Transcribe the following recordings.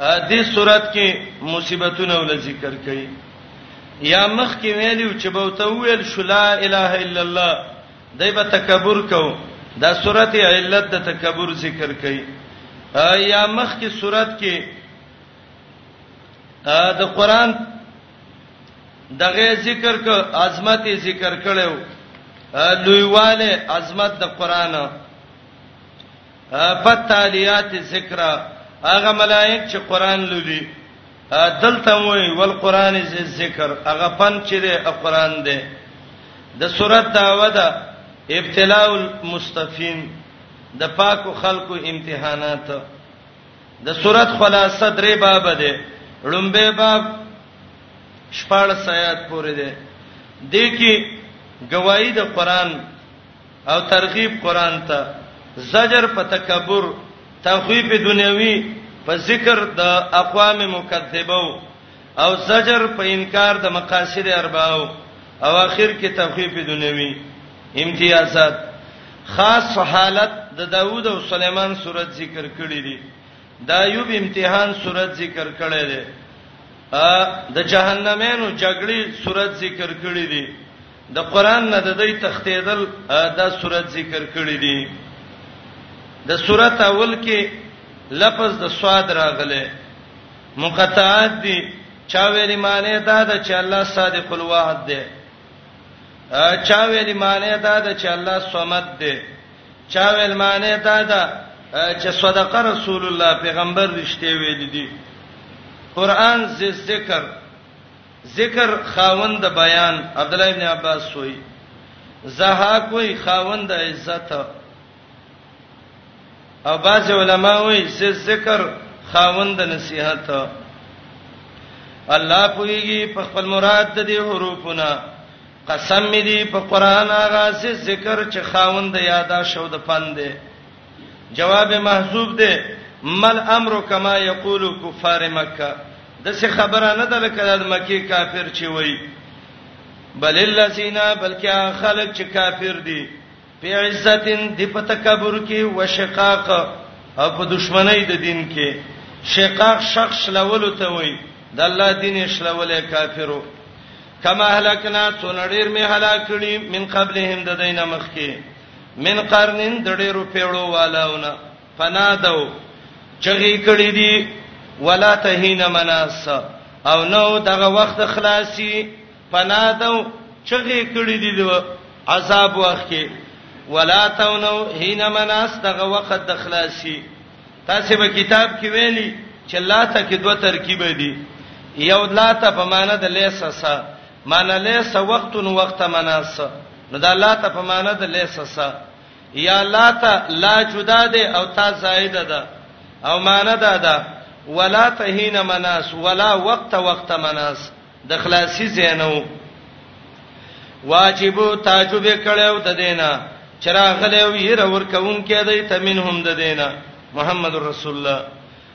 دې صورت کې مصیبتونه ول ذکر کړي یا مخ کې ویلو چې به ته ویل شلا اله الا الله دای به تکبر کو دا صورت علت د تکبر ذکر کړي یا مخ کې صورت کې د قران دغه ذکر کو عظمت ذکر کړو لویواله عظمت د قران فالتاليات ذکرا هغه ملائک چې قران لولي دلته وای ول قران یې ذکر هغه پن چې دی قران دی د سورۃ داوا ده ابتلاء المستفین د پاکو خلکو امتحانات د سورۃ خلاصه درې باب ده لومبه باب شپږ آیات پورې ده د کې گواہی د قران او ترغیب قران ته، زجر په تکبر، تخویف دنیوی په ذکر د اقوام مکذبو او زجر په انکار د مقاصد اربعو او اخر کې تخویف دنیوی امتیازات خاص حالت د داوود او سليمان صورت ذکر کړی دی د ایوب امتحان صورت ذکر کړی دی ا د جهنمینو جګړې صورت ذکر کړی دی د قران نه د دې تختیدل دا صورت ذکر کړی دی د صورت اول کې لفظ د سواد راغله مقطعات دي چا ویلی معنی دا ده چې الله صادق الوعد دی چا ویلی معنی دا ده چې الله صمد دی چا ویل معنی دا ده چې صدق رسول الله پیغمبر رښتې ویل دي قران ذکر ذکر خاوند د بیان عبدالله ابن عباس وای زهاک وای خاوند د عزت او باز علماء وای چې ذکر خاوند د نصیحت الله پویږي په خپل مراد د دې حروفونه قسم دې په قران هغه ذکر چې خاوند یادا شو د پند دی جواب محذوب دی مل امر کما یقول کفار مکه د څه خبره نه ده لکه د مکی کافر چې وای بل الذین بلکې خلک چې کافر دي په عزتن دی په تکبر کې وشقاق او په دشمنی د دین کې شقاق شخص لولو ته وای د الله دین شلولې کافرو کما هلاکنا څو نړیر می هلاکړي من قبلهم د دینه مخکې من قرنن د ډېرو پیړو والاونه فنادو چغې کړې دي ولا تهین مناس او نو دغه وخت خلاصي فنادو چغې کړې دي د عذاب وخت کې ولا تونو هین مناس دغه وخت د خلاصي تاسو به کتاب کې ویلي چې لاته کې دوه ترکیب دي یو لاته په معنی د لیسسا معنی لیس وقت وقت مناس نو دا لا ته په معنی د لیس س یا لا ته لا جدا ده او تا زائده ده او معنی دا ده ولا تهین مناس ولا وقت وقت مناس د خلاصي زینو واجب تعجب کړو د دینا چراغ له ویر ور کون کې دی تمنهم د دینا محمد رسول الله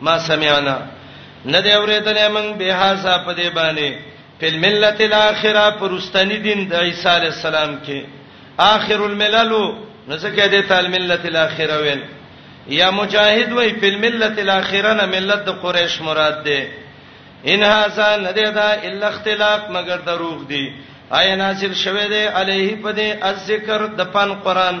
ما سمعنا نه دی اورېدلې موږ به هاذا په دې باندې په ملت الاخره پرستانی دین د عیسی علی السلام کې اخر الملل نو څنګه دې تعال ملت الاخره ویل یا مجاهد وای په ملت الاخره نه ملت د قریش مراد ده ان هاذا ندی دا الا اختلاق مگر دروغ دی آیا نازل شوه دی علیه په دې الذکر د پن قران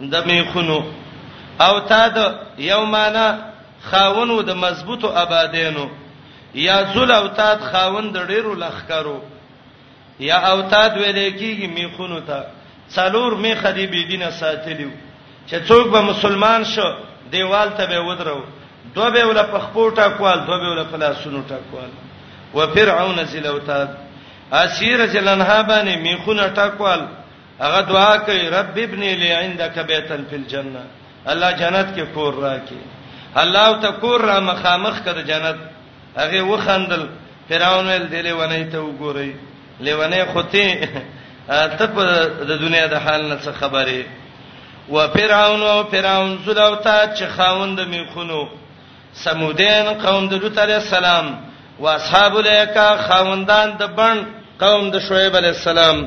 د میخونو او تا د یو معنا خاون و د مضبوطو آبادینو یا زل او تا د خاون د ډیرو لخکرو یا او تا د ویلې کیږي میخونو ته څلور میخه دی بی دینه ساتلیو چې څوک به مسلمان شو دیوال ته به ودرو دوه به ول په خپوټه کوال دوه به ول په لاسونو ټکوال و فرعون ذل او تا اسیر ذلنها باندې میخونه ټکوال هغه دعا کوي رب ابني لي عندك بيتا في الجنه الله جنت کې کور راکې الله ته کور را مخامخ کړ جنت هغه وخندل فراون ول دې لونی ته وګوري لونی خوته ته په د دنیا د حال نه څه خبره و فرعون او فرعون زلوتا چې خاوند می خونو سمودین قوم د لوط علی السلام و اصحاب الیکا خاوندان د بن قوم د شعیب علی السلام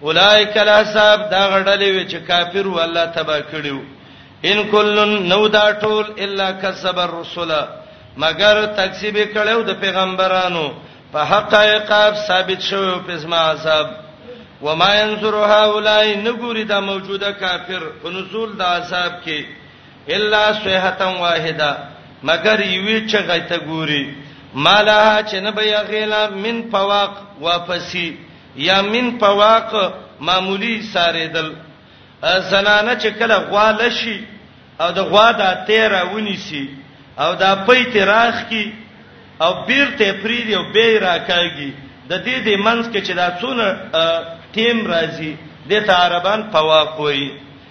اولائک الاحزاب دا غړلې وی چې کافر و الله تبا کړیو ان کلن نو دا ټول الا کذب الرسل مگر تکذیب کړو د پیغمبرانو په حق عقاب ثابت شوو په اسما عذاب وما ينظر هؤلاء نګوري دا موجوده کافر په نزول د عذاب کې الا صيحه واحده مگر یوی چغه ته ګوري مالها چې نه بیا غیلا من فواق واپسی یا من فواق معمولی ساریدل زنانه چې کله غواله شي او د غوا د تیرا ونی سي او دا پیت راخ کی او بیرته پریری او بیر راکاږي د دې د منځ کې چې دا څونه ټیم راځي د عربان فواق وایي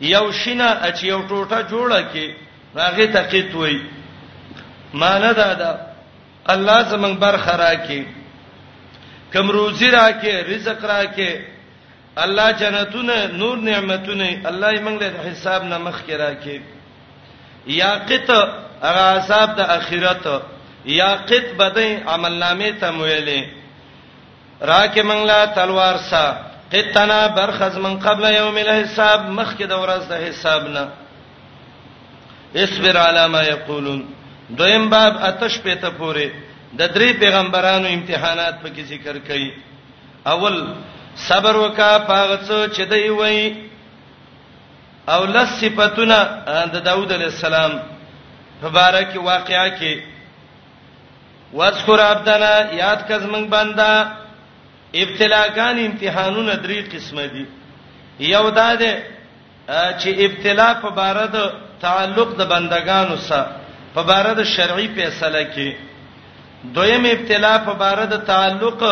یو شینه چې یو ټوټه جوړه کې راغه تقیت وای معنی دا ده الله زمنګ برخه راکې کم روزي راکې رزق راکې الله جنتونه نور نعمتونه الله یې موږ له حساب نه مخ کې راکې یا قط هغه عذاب د اخرت یا قط بدې عمل نامې ته مویلې راکه مونږ لا تلوار سا قطنا برخز من قبل یوم الحساب مخکې د ورځ د حساب نه اصبر علی ما یقولون دویم باب آتش په ته پوره د درې پیغمبرانو امتحانات په کې ذکر کړي اول صبر وکا پاغه څه چې دی وای او لس صفاتونه د داوود علی السلام مبارک واقعا کې واذکر عبدنا یاد کز من بندا ابتلاګان امتحانونه درې قسمه دي یو دا ده چې ابتلا په بار د تعلق د بندگانو سره په بار د شرعي فیصله کې دویم ابتلا په بار د تعلق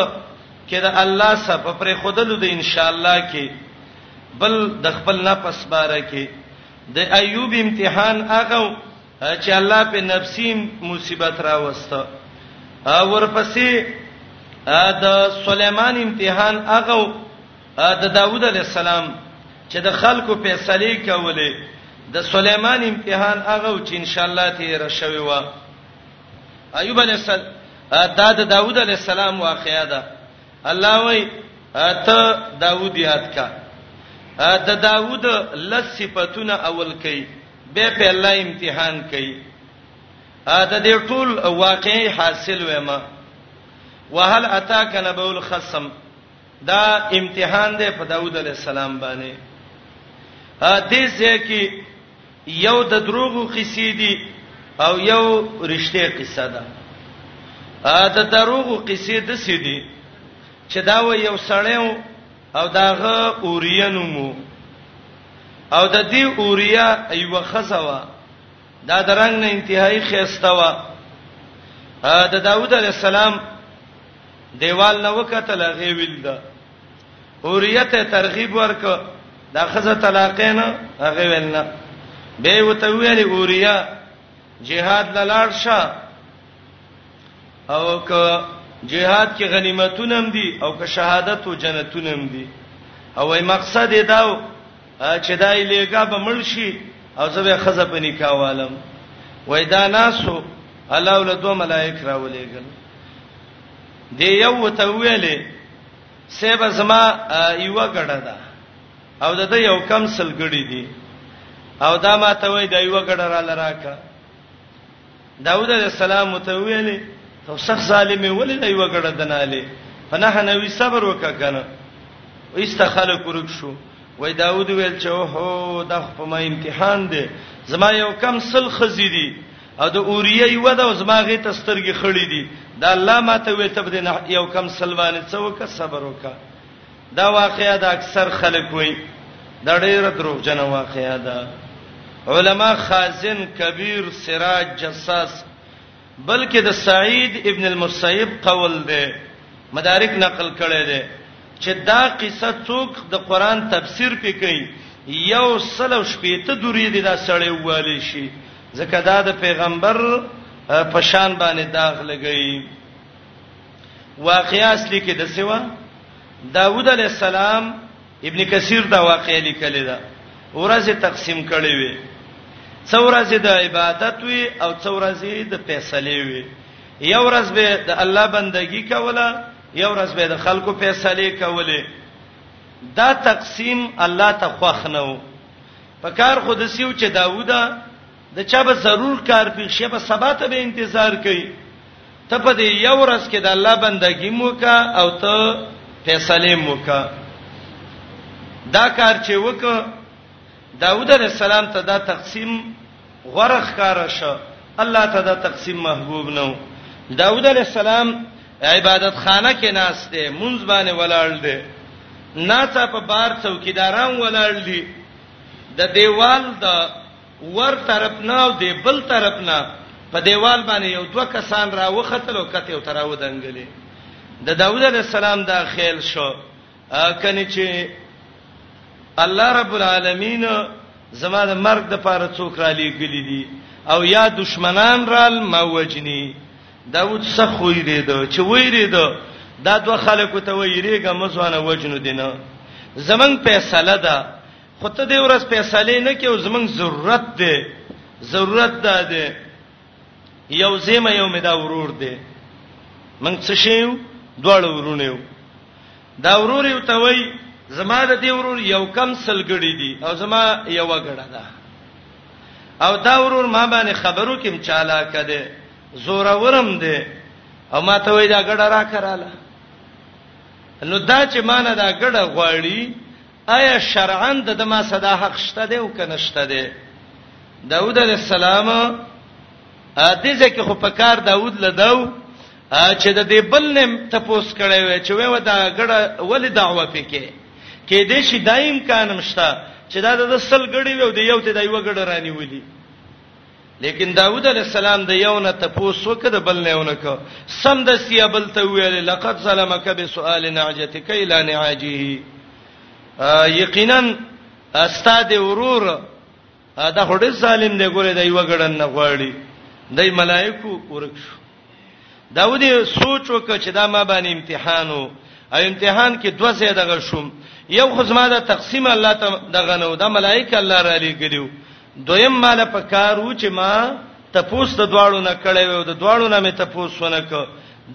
کې د الله سره په پر خودلو د ان شاء الله کې بل د خپل نفس باره کې د ایوب امتحان هغه چې الله په نفسي مصیبت راوسته ورپسې د سليمان امتحان هغه د داوود علی السلام چې د خلکو فیصله کولې د سليمان امتحان هغه چې ان شاء الله ته راشوي و ایوب علی السلام دا د داوود علی السلام واقعیا ده الله وای ته داوود یاد کا د داوود لس صفاتونه اول کئ به په الله امتحان کوي ا د دې ټول واقعي حاصل وېم وهل اتاک نبول خصم دا امتحان دی په داوود علی السلام باندې ا دې ځکه یو د دروغو قصې دي او یو رښتې قصه ده ا د دروغو قصې د سې دي چې دا و یو سړیو او داغه اوریا نومو او د دې اوریا ایو خزوا دا درنګ نه انتهایی خيسته وا د داوود علی السلام دیوال نو کتل غي ویل دا اوریت ترغیب ورک دا خزه طلاقین هغه ویل نه به وته ویل اوریا جهاد لاړ شه او که جهاد کې غنیمتونه هم دي او که شهادت او جنتونه هم دي او وای مقصد یې دا و چې دا یې لګا به مړ شي او زه به خزه په نکاح والم وای دا ناسو الله ول دوه ملائک راولېګل دی یو ته ویلې سیب زما یو غړه ده او دته یو کم سلګړی دی او دا ما ته وای دا یو غړه را لراکه داوود علیه السلام ته ویلې ته سخت ظالم ولې نه یو غړ دناله فنه نوی صبر وککنه واستخاله کورک شو وای داوود ویل چې اوه دا په ما امتحان دی زما یو کم سل خزی دی او د اوریه یو د زما غي تسترګي خړې دي دا الله ماته وې تب دې یو کم سلوانه څوک صبر وکړه دا واقعیا د اکثر خلک وي دا ډیره دروغجنه واقعیا ده علما خازن کبیر سراج جساس بلکې د سعید ابن المسیب قول دی مدارک نقل کړی دی چې دا قصه څوک د قران تفسیر پې کوي یو سلو شپېته دوری دی دا سړی والی شي ځکه دا د پیغمبر په شان باندې داغ لګی واقعیا اصلي کې د سیوا داوود علی السلام ابن کثیر دا واقعې لیکل ده ورځه تقسیم کړي وي څورځه د عبادت وي او څورځه د فیصله وي یو ورځ به د الله بندگی کوله یو ورځ به د خلکو فیصله کوله دا تقسیم الله ته خوښ نه و پکار خود سیو چې داوود د چا به ضرور کار پیښ شي په سبا ته به انتظار کوي ته په دې یو ورځ کې د الله بندګی موکا او ته فیصله موکا دا کار چې وک داوود علیه السلام ته دا تقسیم غرخ کار شو الله ته دا تقسیم محبوب نو داوود علیه السلام عبادت خانه کې ناشته منځ باندې ولاړ دی ناڅه په بار څوکیداران ولاړ دي د دیوال د ور طرف نه او دی بل طرف نه په دیوال باندې یو دوه کسان را وختل او کته او تراو دنګلې د داوود علی السلام دا خیال شو کني چې الله رب العالمین زما د مرګ د پاره څوک را لېګلې دي او یا دشمنان رال ما وجنی داوود سخوې دی دا چې وې دی دا دا دوه خلکو ته ویریګه مزوانه وجنو دینه زمنګ فیصله ده خو ته دې ورځ فیصله نه کې او زمنګ ضرورت دی ضرورت ده دی یو زیمه یو مې دا ورور دی من څه شیو دواړه ورونه یو دا ورور یو ته وای زما د دې ورور یو کم سلګړی دی او زما یو غړه ده او دا ورور ما باندې خبرو کې مچالاک دی زور ورم دی او ما ته وای دا غړه را کراله نو دا چې مان دا غړه غواړي آیا شرعاً د د ما صدا حق شته دی او کنه شته دی داوود علیه السلام ا دې ځکه خو په کار داوود لداو چې د دې بل نیم تپوس کړي وي چې وې ودا غړه ولې دعوه پکې کې دې شي دایم کانم شته چې دا د سل غړي وي او د یو ته دایو غړه رانی ولي لیکن داوود علی السلام د یو نه تپوس وکړ د بل نه یو نه کو سم د سیا بل ته ویل لقد ظلمک بسؤال نعجتک الی نعاجه یقینا استاد ورور دا هډه ظالم دی ګوره دی وګړن نه غواړي دای ملائکو ورک شو دا ودی سوچ وکړه چې دا ما باندې امتحان وو او امتحان کې دوه ځای دغه شوم یو خزما دا تقسیم الله ته دغه نو دا ملائکه الله را لګیو دویم مال په کارو چې ما تپوس د دواړو نه کړې و د دواړو نه مې تپوس ونه ک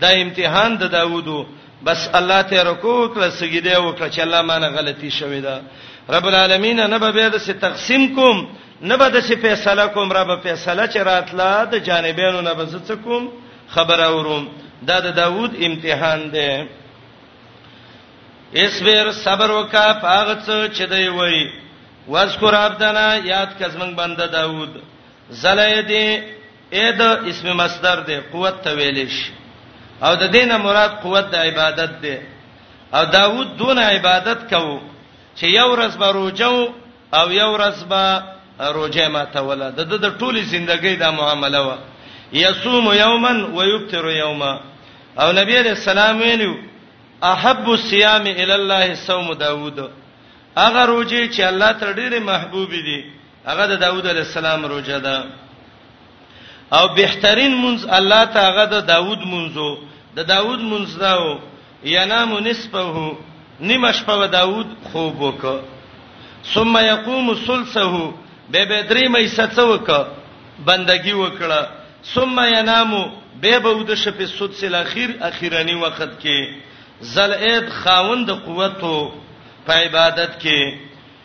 دا امتحان د داوودو بس الله ته رکوع کړه سجده وکړه چې الله مانه غلطي شوې ده رب العالمین نه به به د څه تقسیم کوم نه به د څه فیصله کوم رب فیصله چې راتله د جانبینو نه به څه کوم خبره وروم دا د داوود امتحان دی اسبر صبر وکا پاغه څه چې دی وای واذکر عبدنا یاد کزمن بنده داوود زلای دی اې د اسم مصدر دی قوت ته ویل شي او د دینه مراد قوت د عبادت دی او داوود دون عبادت کوو چې یو ورځ به روجو او یو ورځ به روجه ما ته ولا د د ټولي ژوندۍ دا معامله و یصوم یوما ویفطر یوما او نبی علیہ السلام ویلو احب الصيام الى الله صوم داوود اگر روجي چې الله تر ډیره محبوب دي هغه د داوود علی السلام روزه ده او بهترین منز الله ته هغه د داوود منزو د داوود منز داو ینام نصفه نیمه شپه و داوود خوب وکړه ثم یقوم ثلثه به به درې مې سڅ وکړه بندگی وکړه ثم ینام به به د شپې سود سل اخیر اخیرانی وخت کې زل اید خاوند قوتو په عبادت کې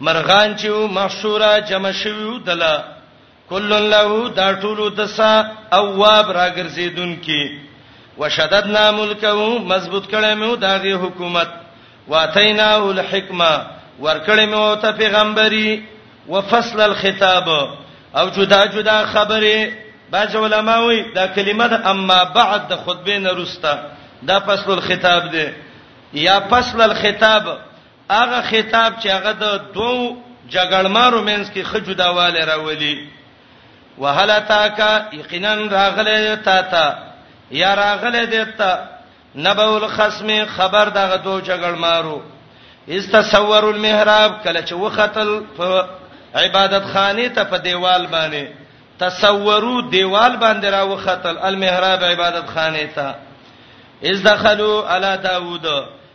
مرغان چې وو محشورا جمع شویو دلا کلن له دا ټولو دسا اواب راګرځیدون کی وشددنا ملکه مضبوط کړه مې داغه حکومت واتینا الحکمه ورکړه مې او ته پیغمبري وفصل الخطاب او جدا جدا خبره بعض علما وی دا کلمه د اما بعد د خطبه نه روسته دا فصل الخطاب دی یا فصل الخطاب هغه خطاب چې هغه د دوو جګړمارو منځ کې خه جداواله راولي وهل تاکا یقینا راغله تا تا یا راغله دتا نبول خصم خبر دغه دوه جګړمارو استصور المحراب کله چې وختل په عبادت خانه ته په دیوال باندې تصورو دیوال باندې را وختل المحراب عبادت خانه ته از دخلوا علی داوود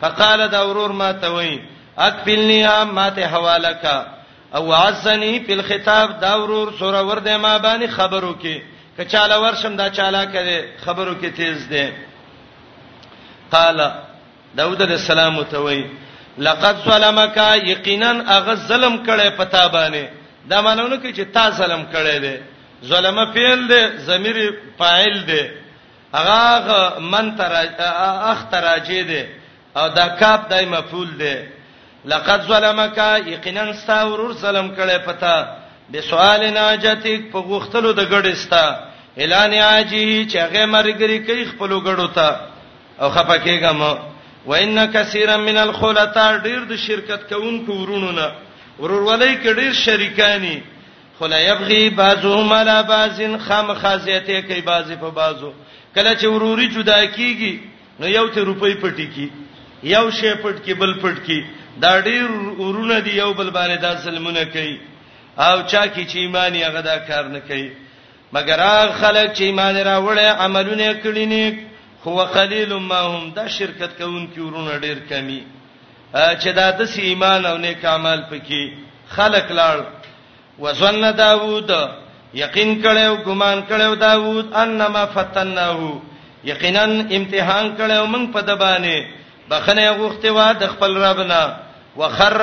فقال دا ورور ما ته وای اکفلنی ما ته حواله کا او عزنی فی الخطاب دا ورور سوره ور ده ما باندې خبرو کې کچاله ورشم دا چاله کړي خبرو کې تیز ده قال داوود علیہ السلام ته وای لقد ظلمک یقینا اغه ظلم کړي پتا باندې دا مانونه کې چې تا ظلم کړي دي ظلم فعل دی ضمیر فاعل دی هغه من تر اخ تراجه ده او دا کاپ دای مفعول ده لقد ظلمک یقینا ستا ورور ظلم کړي پتا به سوال ناجتک په غختلو د ګډې ستا اعلان عاجی چې هغه مرګري کوي خپل ګډو ته او خپکهګه مو وان کثیرا من الخلطاء ډیر د شرکت کوونکو ورونو نه ورور ولای کې ډیر شریکانی خلا یبغي بعضهم علی بعض خامخا زیاته کوي بعضی په بعضو کله چې وروري جدا کیږي نو یو ته روپۍ پټی کی یو شی پټ کی بل پټ کی دا ډیر ورونه دی یو بل باندې دا ظلمونه کوي او چا کی چې ایمان یې غدا کار نه کوي مګر هغه خلک چې ایمان راوړي عملونه کړی نه خو قلیل ما هم دا شرکت کوونکي ورونه ډیر کمی چې دا د سی ایمان او نیک عمل پکې خلق لاړ وزن داوود یقین کړو ګمان کړو داوود انما فتنه یقینا امتحان کړو موږ په دبانې بخنه غوښته وا د خپل ربنا وخر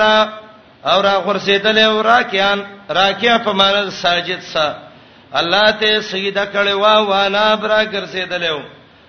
او را غرسیدل او راکیان راکیا په معنی ساجد سا الله ته سجده کړو وا وانا برا ګرځیدل او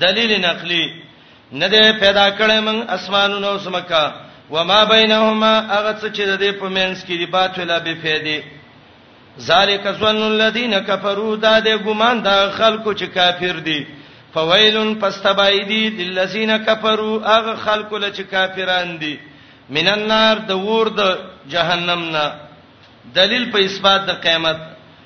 دلیل نقلی نه ده پیدا کړی من اسمانونو او سمکا وما بینهما هغه څه چې د دې په منځ کې دی باطله به فیدی ذالک ظن الذین کفروا دا د ګمان د خلکو چې کافر دي فویلن پستبایدی للذین کفروا هغه خلکو لچ کافران دي من النار د ور د جهنم نه دلیل په اثبات د قیامت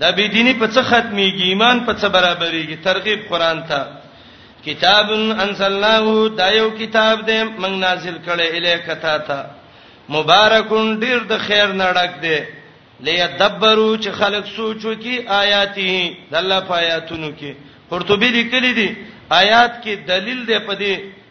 دا بی دینی په څه ختميږي ایمان په څه برابرېږي ترغیب قران ته کتاب انزلناه دا یو کتاب دې موږ نازل کړي الیک تا ته مبارکون ډیر د خیر نړک دې لیدبروا چې خلک سوچ وکي آیاتی د الله په آیاتونو کې قرطبی لیکلي دي آیات کې دلیل دې په دې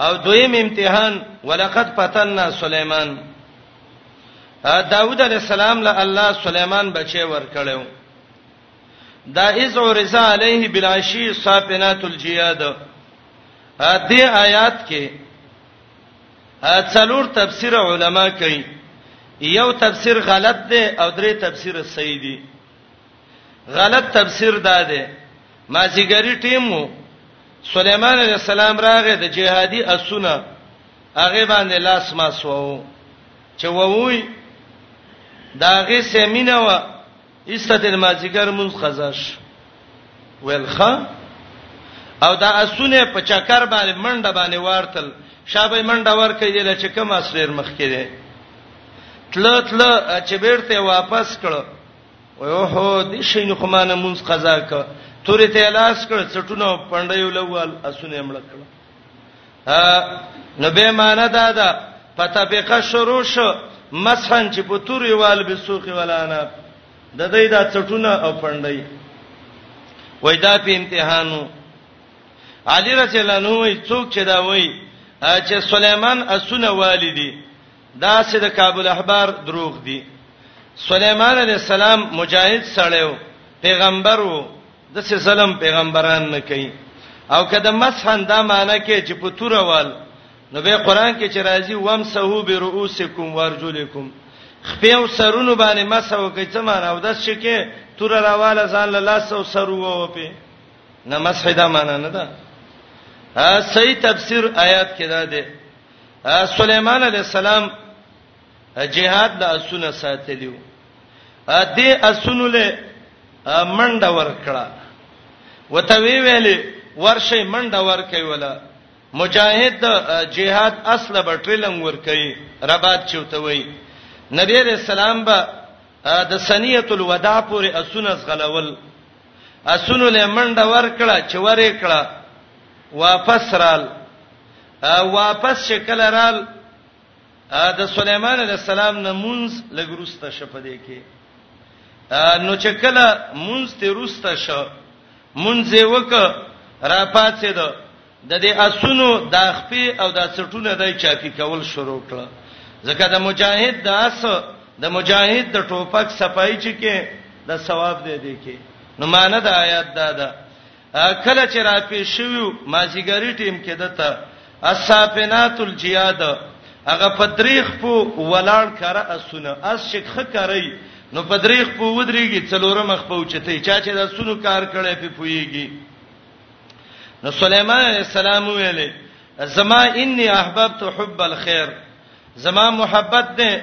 او دویم امتحان ولقد فتننا سليمان داوود علی السلام له الله سليمان بچي ور کړو دا اذ ورزا علیه بالعشی صافنات الجیاد دې آیات کې څلور تفسیر علما کوي یو تفسیر غلط دی او درې تفسیر صحیح دی غلط تفسیر دا دی مازیګری ټیمو سليمان عليه السلام راغې د جهادي اسونه هغه باندې لاس ما سوو چې ووي داغه سیمینه و ایستدل مازیګر مونږ خزاش ویلخه او دا اسونه په چکر باندې منډه باندې ورتل شابه منډه ور کوي چې کوم اسریر مخ کړي تل تل چې بیرته واپس کړو اوه د شین خو مانه مونږ قضا ک تورې ته لاس کړ چټونه پندې ولول اسونه مړ کړ نو به معنا دا ده پته به کا شروع شو مسحن چې په تورې وال به سوخي ولانه د دې دا چټونه او پندې وای دا په امتحانو علي رسول الله نو څوک چې دا وای چې سليمان اسونه والدي دا سې د کابل احبار دروغ دي سليمان عليه السلام مجاهد سړیو پیغمبر وو د سې ظلم پیغمبران نه کوي او کده مسحن دا معنی کې چې په توروال نو به قران کې چې راځي ومسحو برؤسکم وارجلکم خپیو سرونو باندې مسحو کوي څه معنی او د شي کې تور راواله ځان له لاس او سر وو په نه مسح دا معنی نه ده صحیح تفسیر آیات کې دا ده سليمان عليه السلام جهاد د اسونه ساتلیو ا دې اسونو له منډه ورکړه وته وی ویلې ورشه منډه ورکې ولا مجاهد جهاد اصله بټرلنګ ورکې ربات چوته وی نبی رسول الله به د سنیه الوداع پورې اسونه زغلول اسونو له منډه ورکړه چې ورې کړه واپس رال واپس شکل رال د سليمان عليه السلام نمونز لګروسته شپه دی کې نو چې کله مونږ ته روسته شو مونږ یې وک را پاتې ده د دې اسونو د خپې او د څټونه د چاپی کول شروع کړ ځکه د مجاهد د اس د مجاهد د ټوپک صفای چې کې د ثواب دی دی کې نو معنی د آیات دا ده کله چې را پی شوو مازیګری ټیم کې دته الصافنات الجیاد هغه پدریخ په ولاړ کړه اسونه اس شیخ کړی نو پدریخ په ودریږي څلورم مخ په اوچته چا چې د اسونو کار کړي په پویږي نو سليمان عليه السلام ویلې زما اني احببت حب الخير زما محبت ده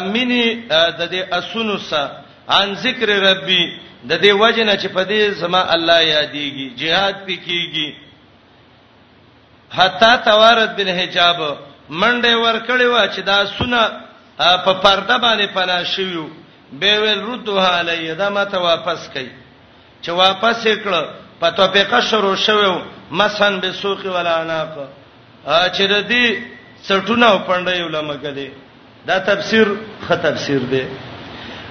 مني د دې اسونو سره ان ذکر ربي د دې وجنه چې په دې زما الله یادېږي jihad پکېږي حتا توارت بن حجاب منډه ور کړی و چې دا سونه په پرده باندې پنا شیو به ویل ردوها علی دا ماته واپس کړي چې واپس یې کړ په طبقه شروع شوی و مسحن بسوق والعناق چې د دې څټونه او پنده یو لمګه دی دا تفسیر خه تفسیر دی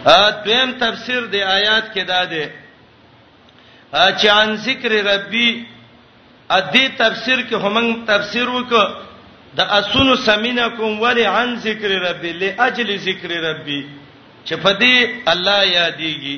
ا دویم تفسیر دی آیات کې دا دی چې ان ذکر ربي ا دې تفسیر کې هم تفسیر وکړه د اسونو سمینکم ولی عن ذکر ربی لاجل ذکر ربی چې په دې الله یادېږي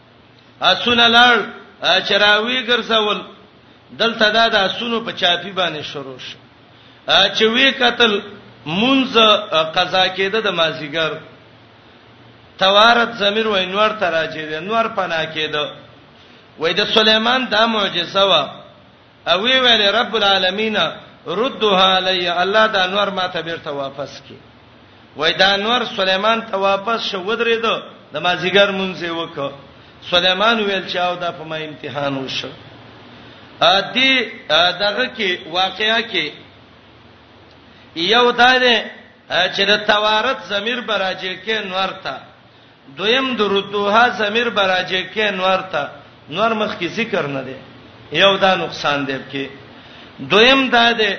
اسونه لړ چراوی ګرځول دلته دا د اسونو په چاپی باندې شروع شو چې وی قتل منځ قضا کېده د مازیګر توارت زمير و انور تراجه دي انور پنا کېده وای د سليمان دا معجزه و او وی ویل رب العالمین ردها علی الله دا نور ما ته بیرته واپس کی وای دا نور سليمان ته واپس شو ودرېد د مازیګر مونږ یې وکړ سليمان ویل چې او دا په ما امتحان وشو ا دې دغه کې واقعیا کې یو دا ده چې د توارت زمير براجه کې نور ته دویم د ردوها ضمیر براجه کې انوار ته نور مخ کې ذکر نه دی یو دا نقصان دی کې دویم دا دی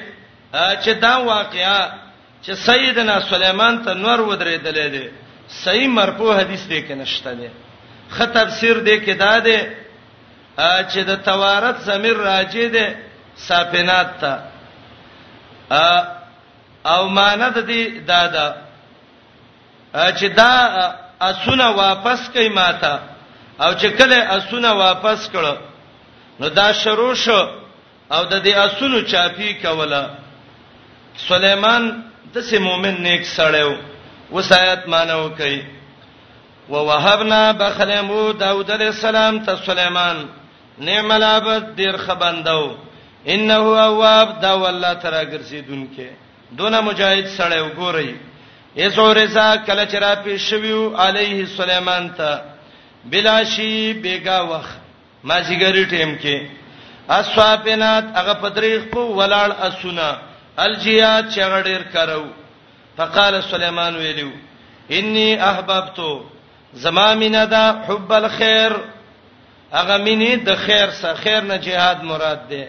چې دا واقعا چې سیدنا سليمان ته نور ودرېدلې دی صحیح مرفوع حدیث دی کې نشته دی خه تفسیر دی کې دا دی چې د توارت ضمیر راجه دی صافنات ته او مانه د دې دا ده چې دا اسونه واپس کړي ماته او چې کله اسونه واپس کړه نو دا شروع شو او د دې اسونو چاپی کوله سليمان د سه مؤمن نیک سړیو وصایت مانو کوي ووهبنا بخلمو داوود علیہ السلام ته سليمان نعم العبد ډیر خبندو انه اواب دا والله ترا ګرځیدونکې دونه مجاهد سړی وګورئ ایس اورزا کله چې را پیښ شویو علیه سليمان ته بلاشی بیګا وخ ما زیګری ټیم کې اسوابنات هغه پدریخ په ولاړ اسونه الجیات چې غډیر کرو فقال سليمان ویلو انی احببتو زما مینا دا حب الخير هغه مینه د خیر سره خیر نه jihad مراد ده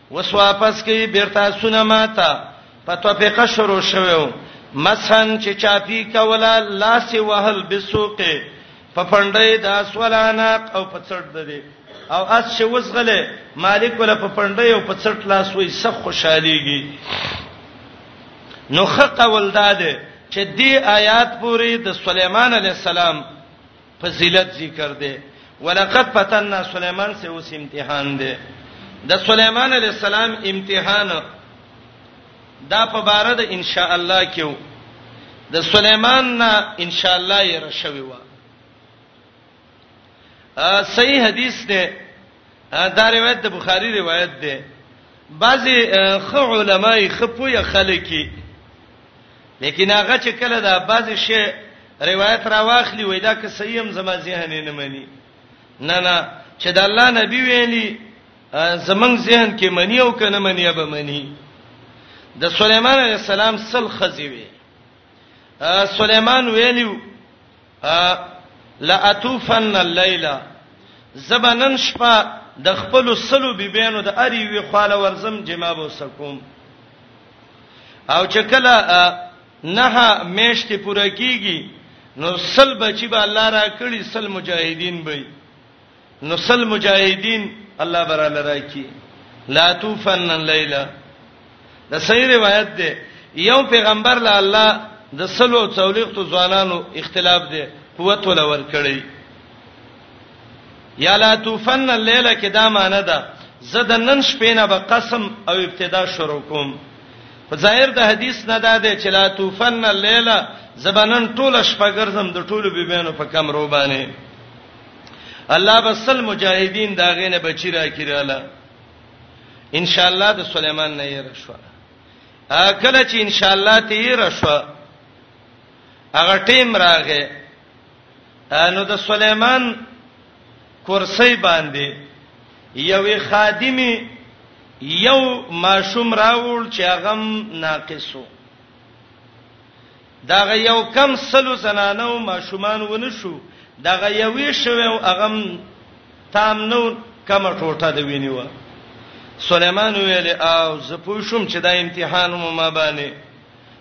وس واپس کی بیرته سونه ماته پتو په قشرو شوو مسن چې چاپی کولا لاس وهل بسوقه په پندې د اسولانا او په څړ د دې او اس چې وسغله مالک ولا په پندې او په څړ لاس وې سخ خوشاليږي نو خقه ولداده چې دې آیات پوری د سليمان عليه السلام فضیلت ذکر دی ولقد فتننا سليمان سے اوس امتحان دی د سليمان عليه السلام امتحان دا په بار د ان شاء الله کېو د سليمان نه ان شاء الله یې رشوي و ا صحیح حدیث دی دا روایت د بخاری روایت دی بعضی خ علماي خپوی خلک لیکن هغه چې کله دا بعضی شی روایت را واخلی وای دا که صحیح هم زما ذهن نه مني نه نه چې د الله نبی ویلی زمنګ ذهن کې منی او کنه منی به منی د سليمان عليه السلام سل خزي وي سليمان ویلی لا اتوفن الليل زبنن شپه د خپل سلو بیبینو د اری وی خاله ورزم جما بو سکوم او چې کله نه میشت پوره کیږي نو سل بچی به الله را کړی سل مجاهدین به نو سل مجاهدین الله برا لراکی لا توفن الليله دا صحیح روایت ده یو پیغمبر له الله د سلو څولېختو ځوانانو اختلاف دی قوت ول ور کړی یا لا توفن الليل کې دا معنی ده زه د نن شپې نه به قسم او ابتدا شروع کوم په ظاهر د حدیث نه دا ده چې لا توفن الليل زبنن ټوله شپه ګرځم د ټولو بیبینو په کمرو باندې الله بسل مجاهدین دا غینه بچی را کیراله ان شاء الله د سليمان نه یې رشوا کله چې ان شاء الله ته یې رشوا هغه ټیم راغې نو د سليمان کرسي باندې یوې خادمي یو ماشوم راوړ چې هغه ناقصو دغه یو کم سلو زنانه او ماشومان ونه شو، دغه یوې شوې او هغه هم تام نه و، کمه ټوټه د وینې وه. سلیمان وویل، او زه پوه شوم چې دا امتحان و ما باندې،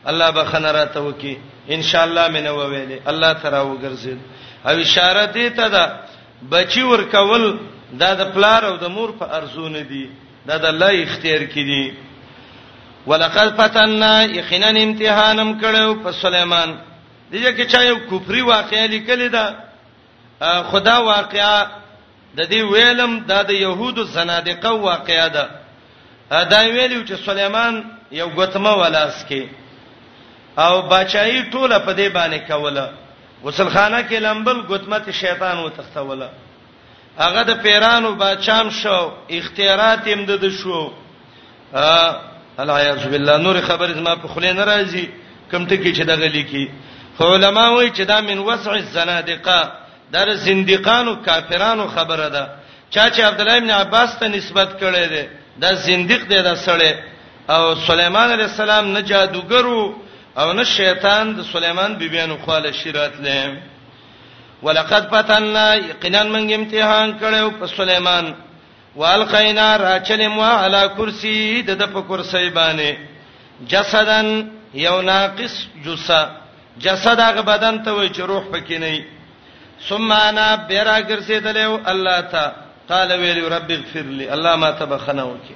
الله بخښنه راته وکړي، ان شاء الله مې نه وویلې، الله ته راوګرځېد. او اشاره دې ته ده، بچي ورکول دا د پلار او د مور په ارزو نه دي. دا د الله اختیار کې دي ولقد فتننا یقینا امتحانم کړو په سليمان دغه کې چا یو کفري واقعې لیکل دا خدا واقعا د دې ویلم دا د يهودو زنادقه واقعا ده دا ویلو چې سليمان یو غتمه ولاس کې او بچای ټوله په دې باندې کوله غسل خانه کې لمبل غتمه شیطان وتښتوله هغه د پیرانو بچام شو اختیارات هم د شو العیاذ بالله نور خبر زما په خله ناراضي کم ټکی چې دغه لیکي علماء وایي چې دا من وسع الزنادقه در زنديقانو کافرانو خبره ده چا چې عبد الله ابن عباس ته نسبت کړي دي دا زنديق دی دا سړی او سليمان عليه السلام نه جادوګرو او نه شیطان د سليمان بیبيانو خاله شیرات لیم ولقد فتننا یقینا موږ امتحان کړو په سليمان والقینا راچلم علی کرسی د د په کرسی باندې جسدن یو ناقص جسا جسد هغه بدن ته وای چې روح پکې نه وي ثم انا بیرا ګرځیدل او الله تا قال ویل رب اغفر لي الله ما تبخنه وکي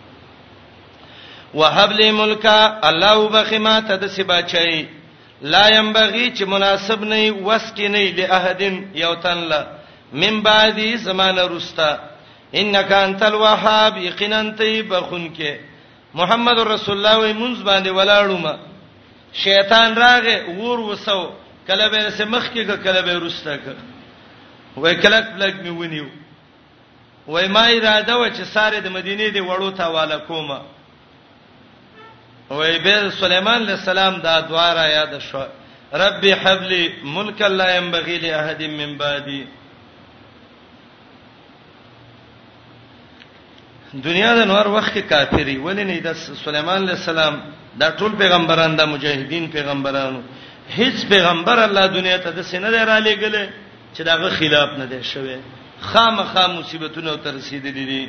وهب لي ملکا الله وبخما ته د سبا چي لا ينبغي چې مناسب نه وس کې نه لاحدن یو تن لا من بعدي زمانه رستا انک انت الوهاب یقینا تی بخون کې محمد رسول الله وي منځ باندې ولاړم شیطان راغه ور وسو کله به سمخ کې کله به رستا ک وای کلک پلک می ونیو وای ما اراده و چې ساره د مدینه دی وړو ته والا کومه وای به سليمان عليه السلام دا دواره یاد شو رب حب لي ملک لا ينبغي لاحد من بعدي دنیا د نور وخت کې کافری ولې نه د سليمان عليه السلام دا ټول پیغمبران د مجاهدین پیغمبرانو هیڅ پیغمبر الله دنیا ته د سینه دی را لېګلې چې داغه خلاف نه دی شوی خامخا مصیبتونه تر رسیدلې دي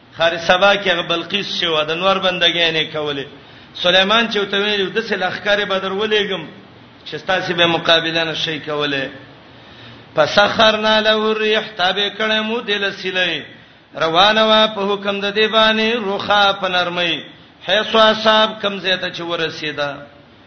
خار سبا کې هغه بلقیس شو د نور بندګې نه کولې سليمان چې ته ویل د څه لخرې بدر ولېګم چې تاسو به مقابله نشي کولای فسخرنا له الريح تابع کړه مو دل سلې روانه وا په حکم د دی باندې روخه په نرمۍ حيث اصحاب کم زیته چې ورسیدا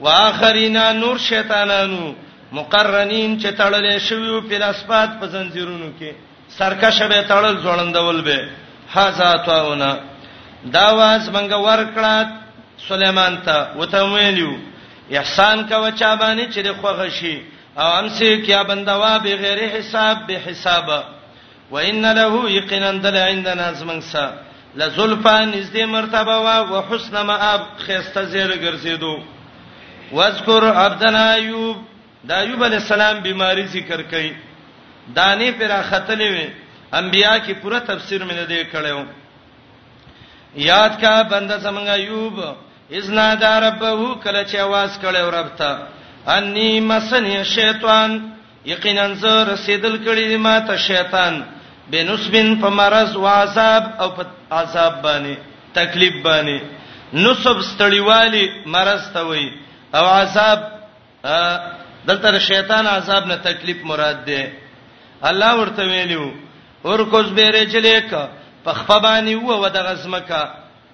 واخرینا نور شیطانانو مقرنین چې تړلې شوی په لاسپات په زنجیرونو کې سرکشه به تړل ځوړندول به هاذا تاونا دا واز منګه ورکړه سليمان ته وته ویلو احسان کا وچا باندې چې خوغه شي او امسه کیا بندوا بغیر حساب به حساب وان له یقینا دل عندنا زمنګ سا لزلفا نږدې مرتبه وا او حسن مآب خسته زیر ګرځیدو واذکر عبدنا ایوب دا ایوب علی السلام بیماری ذکر کړي دانه پر خطلې وي انبیا کې پوره تفسیر مې نه دی کړو یاد کا بنده زمنګ ایوب اذنا دا ربه کله چې आवाज کړو رب ته انی مسنی شیطان یقینا زه رسیدل کړی دی ما ته شیطان بنسبن په مرز او عذاب او په عذاب باندې تکلیف باندې نسب ستړیوالی مرز ته وای او عذاب دلته شیطان عذاب نه تکلیف مراد دی الله ورته ویلو اور کوز بیره چلیک په خپبانی و ودغه زمکه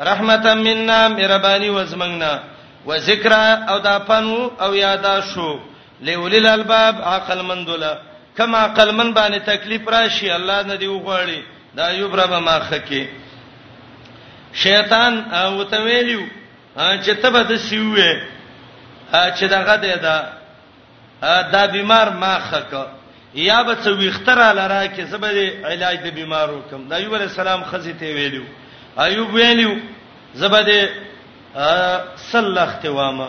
رحمتا منا مهرباني وزمنګنا وذکرا او دا پنو او یادا شو لولل الباب عقل مندولا کما عقل من باندې تکلیف راشي الله نه دی وغواړي دا ایوب رب ما خکه شیطان او ته ویلو چې ته به د سیوې چې دغه دی دا دا بیمار ما ښه کړ یا به څه ویخته راله راکې زه به دې علاج د بیمار وکم د ایوب علیه السلام ښځې ته ویلو ایوب ویلو زه به دې سل لخت وامه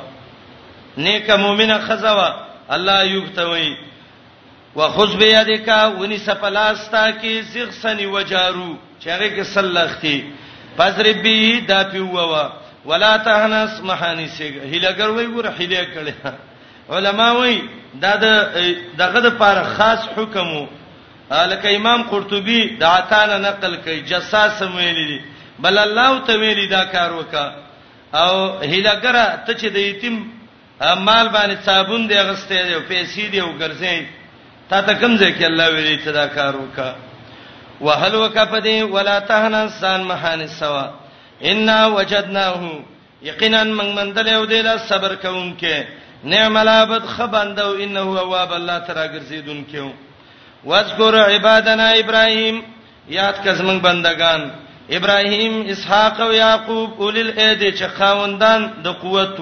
نیکه مؤمنه ښځه وه الله ایوب ته وایي وخذ بيدک ونی سپلاستا کې زغسنی وجارو چې هغه کې سل لختی فضرب به دا پیووا ولا تهنس محانی سیګ هیلګر وای ګور هیله کړي علما وایي دا د دغه د پاره خاص حکم وو لکه امام قرطبي د عطانه نقل کوي جساس ویل دي بل الله ته ویل دا کار وکا او هیلګره ته چې د یتیم مال باندې صابون دی غسته دی پیسې دی او ګرځي تا ته کوم ځای کې الله ویل ته دا کار وکا وهل وکفدی ولا تهنا سان مهان سوا ان وجدناه یقینا موږ مندل یو دی لا صبر کوونکې نعم العبد خبندو انه هو اواب الله ترا ګرځیدونکو واذکر عبادنا ابراهیم یاد کز موږ بندگان ابراهیم اسحاق او یاقوب اولل اید چې خاوندان د قوت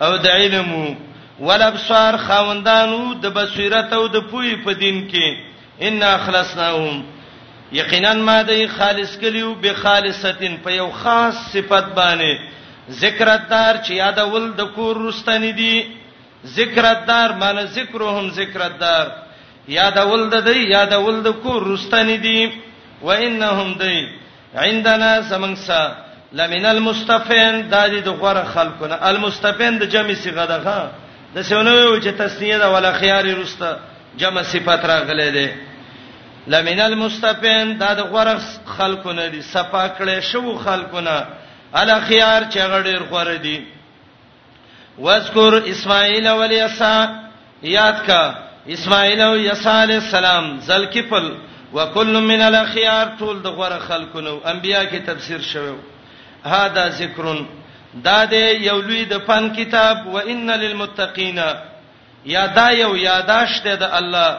او د علم ولابصار خاوندانو د بصیرت او د پوی په دین کې ان اخلصناهم یقینا ما دای خالص کلیو به خالصتن په یو خاص صفت باندې ذکر الدار چې یادول د کور رستنی دی ذکر الدار معنی ذکرهم ذکر الدار یادول د دی یادول د کور رستنی دی وانهم دی عندنا سمنګسا لمن المستفین د دې د غوړه خلقونه المستفین د جمع صيغه ده د سونوي چې تسنیه ده ولا خيار رسته جمع صفت راغله ده لمن المستفین د د غوړه خلقونه دي صفا کړي شو خلقونه الا خيار چې غړي غوړه دي واذکر اسماعیل و الیسا یاد کا اسماعیل او یسع علی السلام ذلکفل وکل من الاخيار ټول د غوړه خلکو نو انبیا کې تفسیر شوی هاذا ذکرن دا د یو لوی د فن کتاب و ان للمتقین یادا یو یاداشت د الله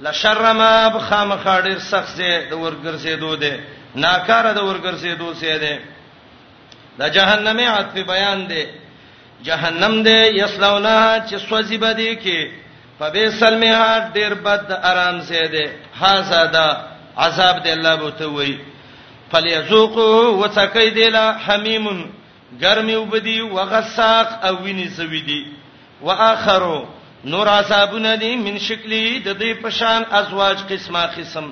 لشرماب خامخا ډیر سخت ځای د ورګرځېدو دی ناکاره د ورګرځېدو ځای دی د جهنمي عطف بیان دی جهنم دی یسلونا چې سوځي بدی کې فبیسل میهات ډیر بد آرام ځای دی هاذا دا عذاب دی الله بوته وی فلیذوقوا وتکیدلا حمیم ګرمې اوبه دي، وغساق او وینې ځوي دي، واخر نور عذابونه دي من شکله د دې په شان ازواج قسمه قسم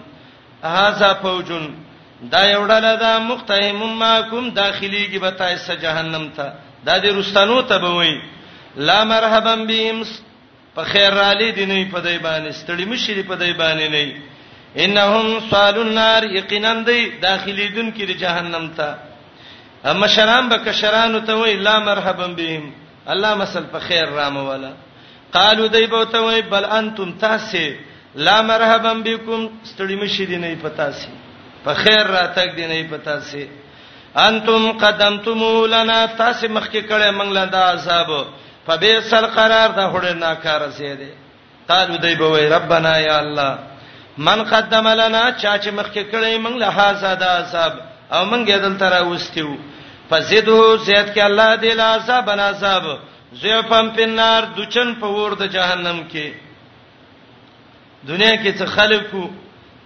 هاذا فوج دا یو ډله ده مقتهم ماکم داخليږي به تاسو جهنم ته دا د رستنو ته به وي لا مرحبا بهم په خیر را لې دي نه په دای باندې ستړي مشري په دای باندې نه انهم صالو النار یقینا دی داخلي دن کې جهنم ته اما شرام به کشرانو ته وی لا مرحبا بهم الله مسل په خیر رامه ولا قالو دی به ته وی بل انتم تاسو لا مرحبا بكم ستړي مشي دي نه پتا سي په خیر راتګ دي نه پتا سي انتم قدمتمو لنا تاسو مخکې کړه منګل دا عذاب فبئس القرار دا هډه ناکار ځای دی قالو دی به وای ربنا یا الله من قدم لنا چا چې مخکې کړی موږ له هاذا د عذاب او موږ یې دلته راوستیو فزیدو زیات کې الله دې لا عذاب بنا عذاب زیفم پنار دچن په ور د جهنم کې دنیا کې څه خلکو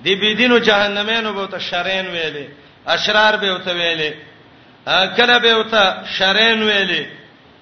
د بيدینو جهنمینو به ته شرین ویلې اشرار به ته ویلې کله به ته شرین ویلې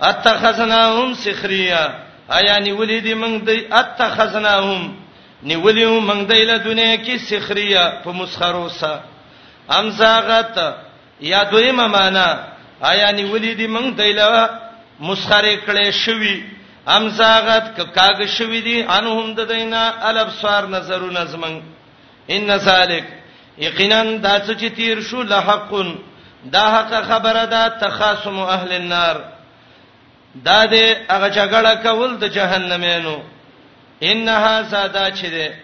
اتخذناهم سخریا آیا نیولې دي موږ دی اتخذناهم نیولې موږ دی له دنیا کې سخریا په مسخرو سره امزاغت یا دویمه معنا آیا نیولې دي موږ دی له مسخره کړې شوی امزاغت کاګ شوی دي انهم د دینه الابصار نظرونه زمنګ ان ذالک یقینا دا څه چې تیر شو لحق دا حق خبره ده تخاصم اهل النار دا دې هغه جګړه کول د جهنمینو ان هاذا دا چې ده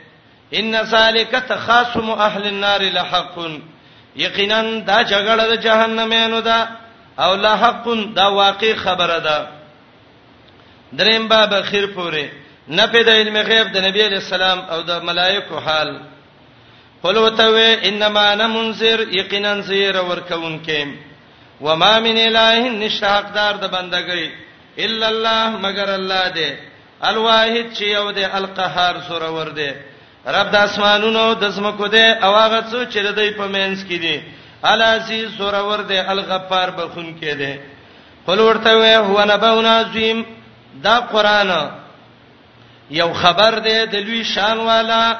ان ذالک تخاصم اهل النار لحق یقینا دا جګړه د جهنمینو ده او لحق دا واقع خبره ده دریم باب اخر پورې نه په د علم غیب د نبی علی السلام او د ملائکو حال قل وتوي انما انا منذر یقینا زیر ورکون کې وما من اله نشحقدار د بندګۍ الا الله مگر الله دې الواحد چې یو دې القهار سره ور دې رب د اسمانونو د زمکو دې او هغه څو چې د دې په مینس کې دي العزیز سره ور دې الغفار بخون کې دې قل ورته وی هو نبون عظیم دا قران یو خبر دی د لوی شان والا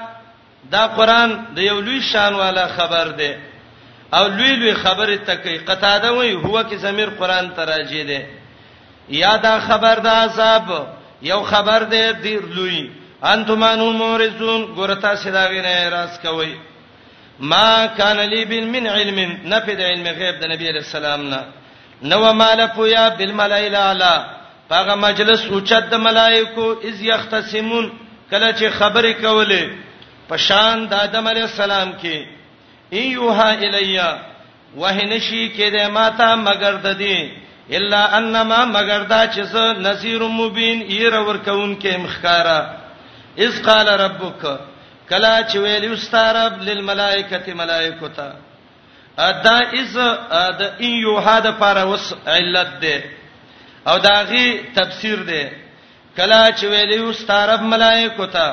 دا قران د یو لوی شان والا خبر دی او لوی لوی خبره تکي قطاده وی هو کی زمير قران تراجه دی یا دا خبر د عذاب یو خبر دی ډیر لوی انتم انو مورزون ګورتا سیداوینه راس کوي ما کان لی بن من علم نفی د علم غیب د نبی علیہ السلام نه نو مال پویا بالملائل اعلی هغه مجلس اوچت د ملائکو اذ یختصمون کله چې خبرې کولې په شان د آدم علی السلام کې ایوها الیا وهنشی کې د ماته مگر د دې الا انما مگر دا چې زه نذیر مبین یې را ورکون کې مخکارا اذ قال ربک کله چې ویلو ستارب للملائکه ملائکه ته ادا از د ان یوحد پر وس علت ده او داغي تفسیر ده کلا چې ویلو ستارب ملائکه ته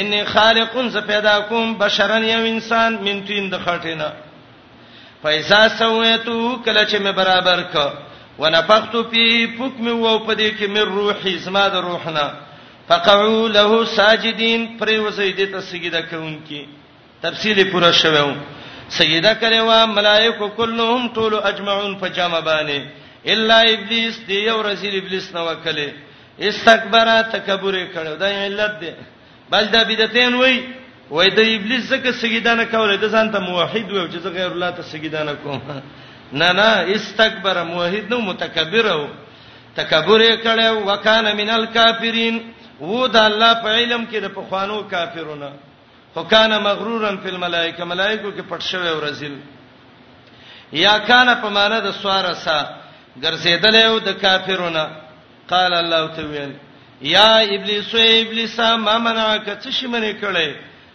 ان خالقون ز پیدا کوم بشرن یو انسان من تین د خټینه فیزا سویتو کله چې مې برابر ک ونفخت فی پک مې وو په دې کې مې روحي زما د روحنا فقعوا له ساجدين پر وسې دې ته سجده کوونکی تفصیل پورا شوو سجده کړي وا ملائکه كلهم طول اجمعون په جمع باندې الا ابلیس دی یو رسول ابلیس نو وکړي استکبر تکبر کړو دا علت دی بل دا بدعتین وای وای د ابلیس زکه سجده نه کوله د ځان ته موحد وای چې زه غیر الله ته سجده نه کوم نه نه استکبر موحد نو متکبر او تکبر کړي وکانه من الکافرین وو د الله په علم کې د پخوانو کافرونه خو کانه مغرورن فی الملائکه ملائکه کې پټ شوی او رزل یا کانه په معنی د سوارسا ګرځیدل او د کافرونه قال الله تعالی یا ابلیس و ابلیس ما منعک څه شي منې کړي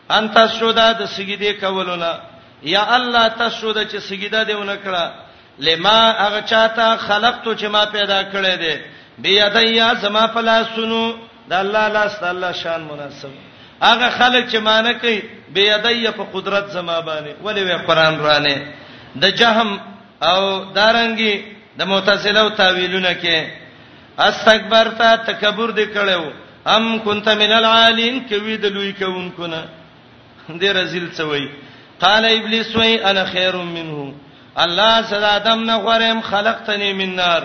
انت سودا د سجدي کولونه یا الله تسود چې سجده دیونه کړه لما هغه چاته خلقت چې ما پیدا کړې دي بيدیا زما فلاسونو د الله لاس د الله شان مناسب هغه خلک چې معنی کوي بيدیا په قدرت زما باندې ولې وې قران رانه د جهم او دارنګي د معتزله او تاویلونه کې استکبرت تکبر دې کړو ام كنت من العالين کوي د لوی کوونکو نه دې رزل څوي قال ابلیس وی انا خیر منه الله صدا دم نه غرم خلقتنی من نار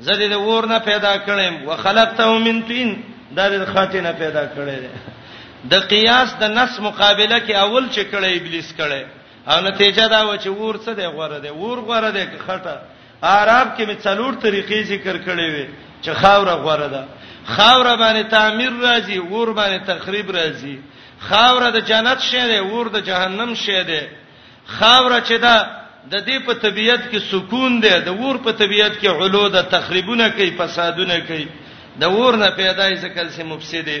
زدی د ور نه پیدا کړم وخلقته من طين دا د خاتنه پیدا کړی د قیاس د نس مقابله کې اول چې کړی ابلیس کړی او نتیجه دا و چې ور څه دی غوره دی ور غوره دی که خټه عرب کې می څلور طریقې ذکر کړې وي چې خاور غوره ده خاور باندې تعمیر راځي ور باندې تخریب راځي خاور د جنت شه ده ور د جهنم شه ده خاور چې ده د دې په طبیعت کې سکون ده د ور په طبیعت کې علو ده تخریبونه کوي فسادونه کوي د ور نه پیدا یې ځکه چې مفسد دی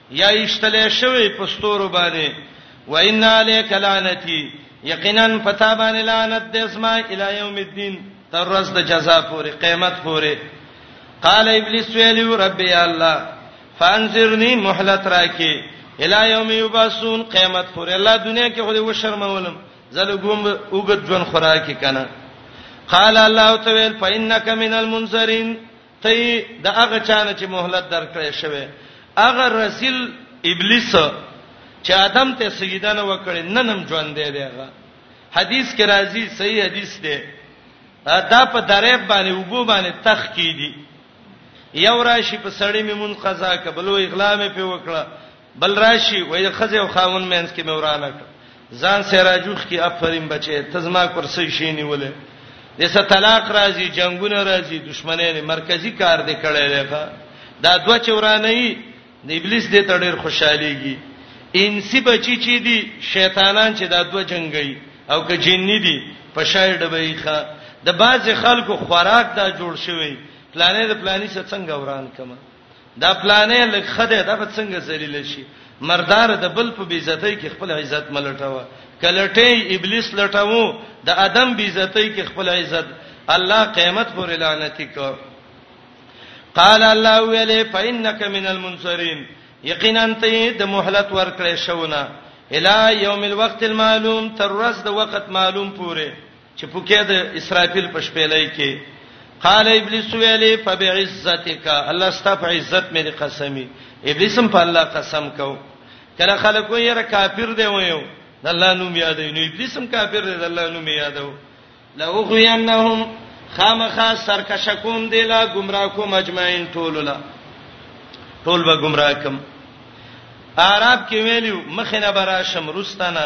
یا ایستلې شوی په ستورو باندې و ان علیک لعنتی یقینا پتا باندې لعنت د اسما الی یوم الدین تر ورځ د جزا پورې قیامت پورې قال ابلیس ویلی رب یا الله فانذرنی مهلت راکې الی یوم یبعثون قیامت پورې الله دنیا کې خو دې وشرمولم زله ګوم وګد ژوند خوراکې کنه قال الله تعالی فإنك من المنذرين ته د هغه چانه چې مهلت درکړې شوی هغه رسل ابلیس چې ادم ته سجده نه وکړي ننم ژوند دی دیغه حدیث کې راځي صحیح حدیث دی دا په درېب باندې وبو باندې تخ کی دي یو راشي په سړی میمون قضا کبلو اغلام په وکړه بل راشي وای خزه او خاون مینس کې مورانه ځان سراجوخ کې افرین بچي تزما کرسي شي نیولې دسه طلاق راځي جنگونه راځي دښمنۍ نه مرکزی کار دې کړی لکه دا دوه چورانه یي د ابلیس دې ته ډېر خوشاليږي انسی بچی چې دي شیطانان چې دا دوه جنگي او که جنني دي په شای ډبې ښه د باز خلکو خوراک دا جوړ شوی پلانې د پلانې څخه څنګه وران کما دا پلانې لک خده دا به څنګه ذلیل شي مردار د بل په بیزتۍ کې خپل عزت ملټاوه کلټې ابلیس لټاوو د ادم بیزتۍ کې خپل عزت الله قیامت پر لعنتی کو قال الله ویلی فإنك من المنصرين یقینا ته د مهلت ورکړې شونه الی یوم الوقت المعلوم تر ورځ د وخت معلوم پوره چې پوکې د اسرافیل په شپېلۍ کې قال ابلیس ویلی فبعزتک الله استف عزت مې دې قسمی ابلیس هم په الله قسم کو کله خلکو یې را کافر دی وایو د الله نوم یادې نو ابلیس هم کافر دی د الله نوم یادو لوغینهم خامخا سرکشه کوم دی لا گمراه کوم اجمعین ټول لا ټول به گمراه کوم اعراب کې ویلو مخنه براشم رستانه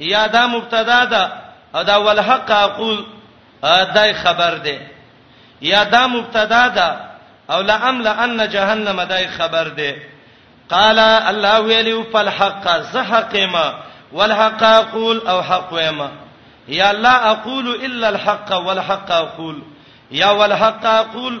یا دا مبتدا ده او دا والحق اقول دای خبر ده یا دا مبتدا ده او لامل ان جهنم دای خبر ده قال الله ویلی فالحق زحقما والحق اقول او حق وما یا لا اقول الا الحق والحق اقول یا والحق اقول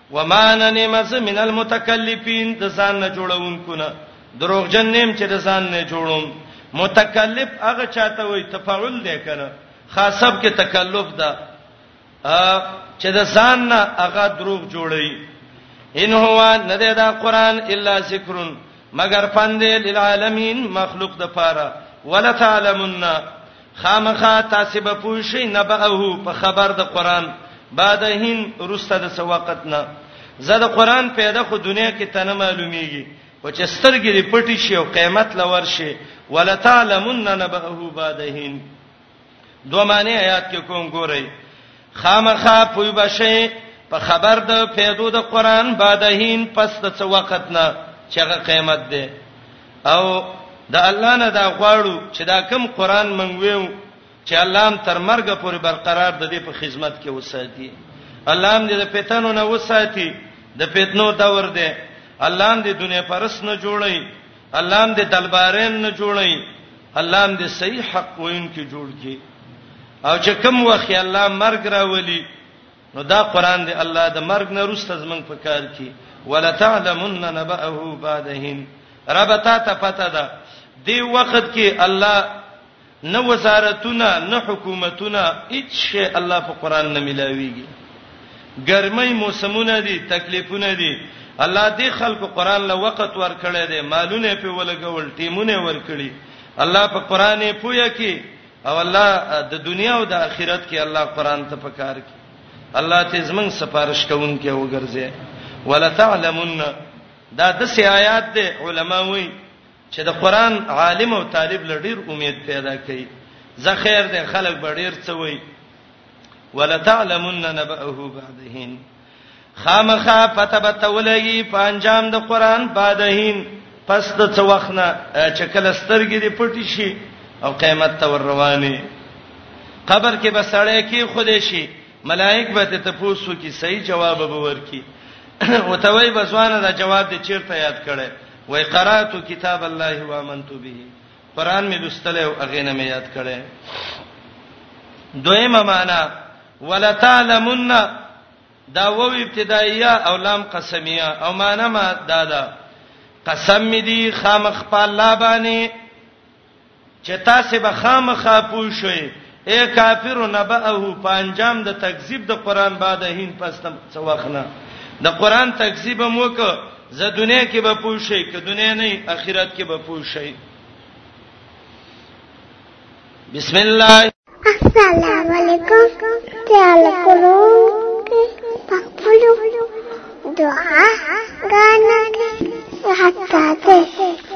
وما انا نمس من المتکلفین د ځان نه جوړونکو نه دروغجن نیم چې د ځان نه جوړوم متکلف هغه چاته وي تفاعل دی کنه خاصب کې تکلف ده چې د ځان نه هغه دروغ جوړي ان هو نه دا قران الا ذکر مگر فند للعالمین مخلوق د پاره ولتعلمن خامخا تاسو به پوه شئ نبأه په خبر د قران بعدهن رسته د سوقت نه زه د قران پیدا خو دنیا کې تنه معلومیږي او چې سترګې دې پټي شي او قیامت لور شي ولتعلمن نبأه بعدهن دوه معنی آیات کې کوم ګورئ خامخا پوی بشي په خبر د پیدو د قران بادهین پس د څو وخت نه چې هغه قیامت ده او د الله نه دا غواړو چې دا کم قران منغویو چې الله هم تر مرګ پورې برقرار د دې په خدمت کې وساتي الله هم دې د پیتانو نه وساتي د پیتنو دور ده الله هم دې دنیا پرس نه جوړي الله هم دې دلبارین نه جوړي الله هم دې صحیح حق وین کې جوړ کی او چې کوم وخت الله مرګ راولي نو دا قران دې الله د مرګ نه روسته زمنګ په کار کی ولا تعلمن نبأه بعدهم ربتا ته پته ده دی وخت کې الله نه وزارتونه نه حکومتونه هیڅ شی الله په قران نه ملاویږي ګرمۍ موسمونه دي تکلیفونه دي الله دې خلکو قران له وخت ورکړی دی مالونه په ولګول ټیمونه ورکړي الله په قران یې پوهه کې او الله د دنیا او د آخرت کې الله قران ته پکار کې الله ته زمنګ سفارش کوونکې وګرځي ولتعلمن دا د سیايات دي علما وایي چې د قران عالم او طالب له ډیر امید پیدا کړي زه خیر دې خلک به ډیر څه وي ولتعلمن نبأه بعدهن خامخا پتبتولای په انجام د قران بعدهن پس د څو وخت نه چې کله سترګې دې پټې شي او قیامت ته ور روانې قبر کې بسړې کې خودې شي ملائک به ته پوښتنه کوي صحیح جواب به ورکي او ته وای بسوانه دا جواب دې چیرته یاد کړي وای قرات کتاب الله و امنت به قران می لوستلی او هغه نه می یاد کړي دویمه معنا ولتعلمن دا و ابتدائیه او لام قسمیه او معنا ما دادا قسم می دی خامخ په الله باندې چې تاسې به خامخا پوه شئ اې کافرو نبأه په انجام د تکذیب د قران بعد هین پس تم څه وخت نه د قران تکذیب هم وک زه دنیا کې به پوه شئ که دنیا نه اخرت کې به پوه شئ بسم الله السلام علیکم تعال کولو پخپلو دعا غانا حتا ته